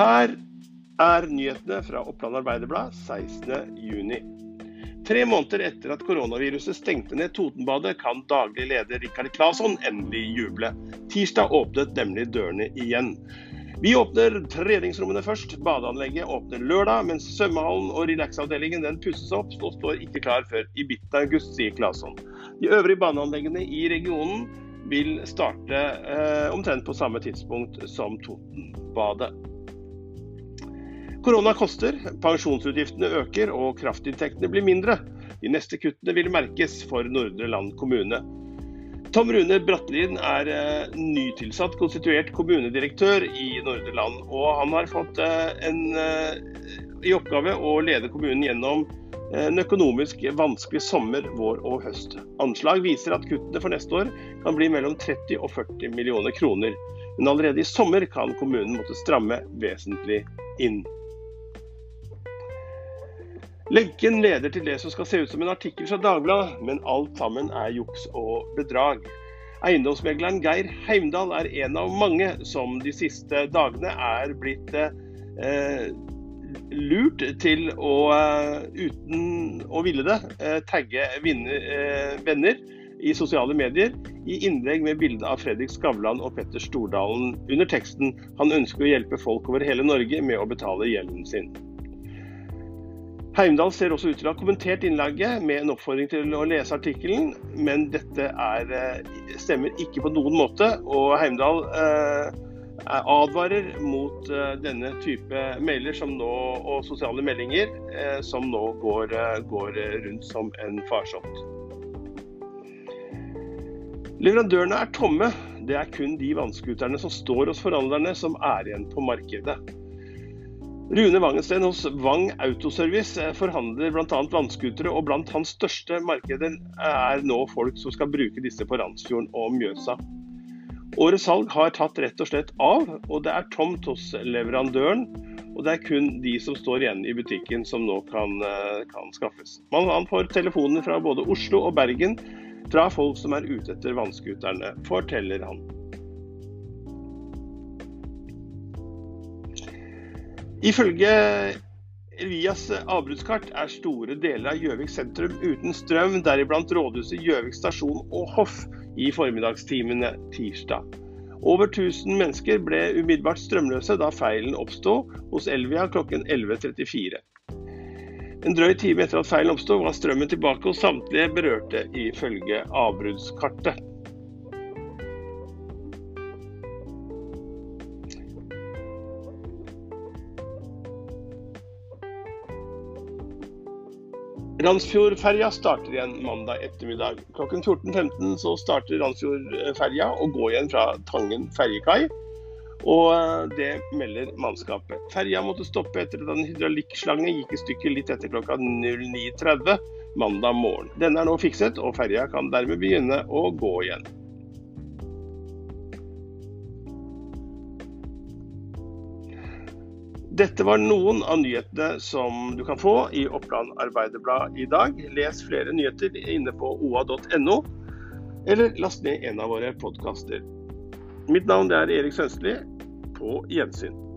Her er nyhetene fra Oppland Arbeiderblad 16.6. Tre måneder etter at koronaviruset stengte ned Totenbadet, kan daglig leder Rikard Claesson endelig juble. Tirsdag åpnet nemlig dørene igjen. Vi åpner treningsrommene først. Badeanlegget åpner lørdag, mens svømmehallen og relaxavdelingen den pusses opp og står ikke klar før i midten av august, sier Claesson. De øvrige baneanleggene i regionen vil starte eh, omtrent på samme tidspunkt som Totenbadet. Korona koster, pensjonsutgiftene øker og kraftinntektene blir mindre. De neste kuttene vil merkes for Nordre Land kommune. Tom Rune Brattelien er eh, nytilsatt konstituert kommunedirektør i Nordre Land, og han har fått eh, en, eh, i oppgave å lede kommunen gjennom en økonomisk vanskelig sommer, vår og høst. Anslag viser at kuttene for neste år kan bli mellom 30 og 40 millioner kroner. Men allerede i sommer kan kommunen måtte stramme vesentlig inn. Lenken leder til det som skal se ut som en artikkel fra Dagbladet, men alt sammen er juks og bedrag. Eiendomsmegleren Geir Heimdal er en av mange som de siste dagene er blitt eh, lurt til å, eh, uten å ville det, eh, tagge eh, venner i sosiale medier i innlegg med bilde av Fredrik Skavlan og Petter Stordalen under teksten 'Han ønsker å hjelpe folk over hele Norge med å betale gjelden sin'. Heimdal ser også ut til å ha kommentert innlegget med en oppfordring til å lese artikkelen, men dette er, eh, stemmer ikke på noen måte. Og Heimdal eh, advarer mot eh, denne type mailer nå, og sosiale meldinger eh, som nå går, eh, går, rundt som en farsott. Leverandørene er tomme. Det er kun de vannskuterne som står hos forhandlerne som er igjen på markedet. Rune Wangensten hos Wang Autoservice eh, forhandler bl.a. vannskutere, og blant hans største markeder er nå folk som skal bruke disse på Randsfjorden og Mjøsa. Årets salg har tatt rett og slett av, og det er tomt hos leverandøren. Og det er kun de som står igjen i butikken som nå kan, eh, kan skaffes. Man får telefoner fra både Oslo og Bergen fra folk som er ute etter vannskuterne, forteller han. Ifølge Elias avbruddskart er store deler av Gjøvik sentrum uten strøm, deriblant rådhuset Gjøvik stasjon og hoff i formiddagstimene tirsdag. Over 1000 mennesker ble umiddelbart strømløse da feilen oppstod hos Elvia klokken 11.34. En drøy time etter at feilen oppstod, var strømmen tilbake hos samtlige berørte, ifølge avbruddskartet. Randsfjordferja starter igjen mandag ettermiddag. Klokken 14.15 så starter Randsfjordferja å gå igjen fra Tangen ferjekai. Og eh, det melder mannskapet. Ferja måtte stoppe etter at en hydraulikkslange gikk i stykker litt etter klokka 09.30 mandag morgen. Denne er nå fikset, og ferja kan dermed begynne å gå igjen. Dette var noen av nyhetene som du kan få i Oppland Arbeiderblad i dag. Les flere nyheter inne på oa.no, eller last ned en av våre podkaster. Mitt navn er Erik Sønstli. På gjensyn.